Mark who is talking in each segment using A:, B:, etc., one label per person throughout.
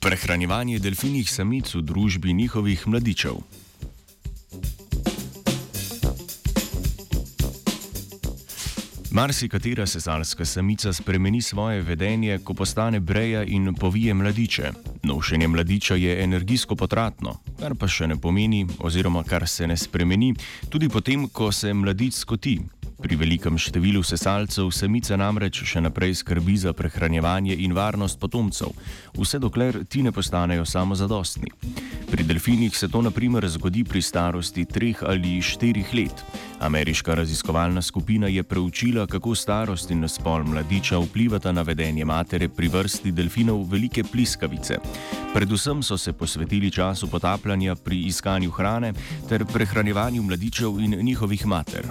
A: Prehranjevanje delfinih samic v družbi njihovih mladičev. Marsikatera sezalska samica spremeni svoje vedenje, ko postane breja in povije mladiče. Nošenje mladiča je energijsko potratno, kar pa še ne pomeni, oziroma kar se ne spremeni, tudi potem, ko se mladič skoti. Pri velikem številu sesalcev samica namreč še naprej skrbi za prehranjevanje in varnost potomcev, vse dokler ti ne postanejo samozadostni. Pri delfinih se to naprimer zgodi pri starosti 3 ali 4 let. Ameriška raziskovalna skupina je preučila, kako starost in spol mladiča vplivata na vedenje matere pri vrsti delfinov velike pliskavice. Predvsem so se posvetili času potapljanja pri iskanju hrane ter prehranjevanju mladičev in njihovih mater.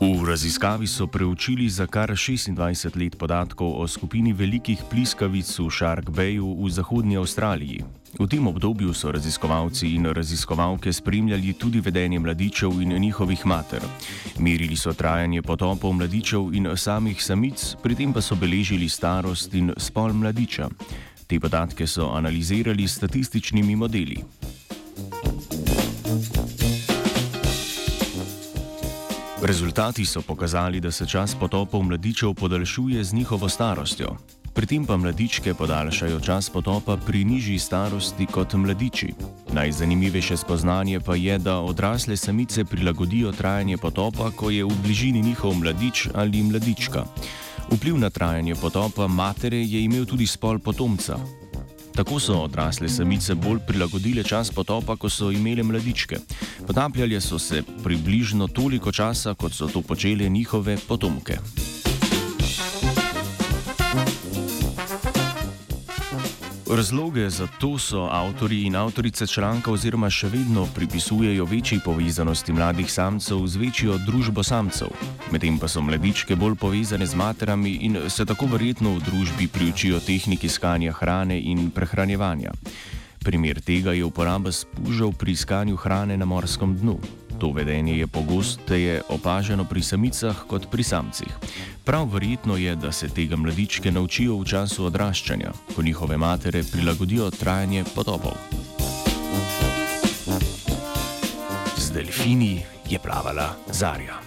A: V raziskavi so preučili za kar 26 let podatkov o skupini velikih pliskavic v Shark Bayu v Zahodnji Avstraliji. V tem obdobju so raziskovalci in raziskovalke spremljali tudi vedenje mladičev in njihovih mater. Merili so trajanje potopov mladičev in samih samic, pri tem pa so beležili starost in spol mladiča. Te podatke so analizirali s statističnimi modeli. Rezultati so pokazali, da se čas potopov mladičev podaljšuje z njihovo starostjo. Pri tem pa mladičke podaljšajo čas potopa pri nižji starosti kot mladiči. Najzanimivejše spoznanje pa je, da odrasle samice prilagodijo trajanje potopa, ko je v bližini njihov mladič ali mladička. Vpliv na trajanje potopa matere je imel tudi spol potomca. Tako so odrasle samice bolj prilagodile čas potopa, ko so imele mladičke. Potapljale so se približno toliko časa, kot so to počele njihove potomke. Razloge za to so avtori in avtorice članka oziroma še vedno pripisujejo večji povezanosti mladih samcev z večjo družbo samcev. Medtem pa so mladičke bolj povezane z materami in se tako verjetno v družbi priučijo tehniki iskanja hrane in prehranjevanja. Primer tega je uporaba spužev pri iskanju hrane na morskem dnu. To vedenje je pogosteje opaženo pri samicah kot pri samcih. Prav verjetno je, da se tega mladičke naučijo v času odraščanja, ko njihove matere prilagodijo trajanje potopov. Z delfini je plavala Zarja.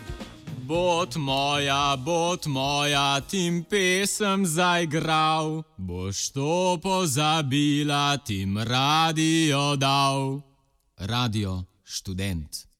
B: Bot moja, bot moja, tim pesem zaigral, boš to pozabila, tim radio dal. Radio študent.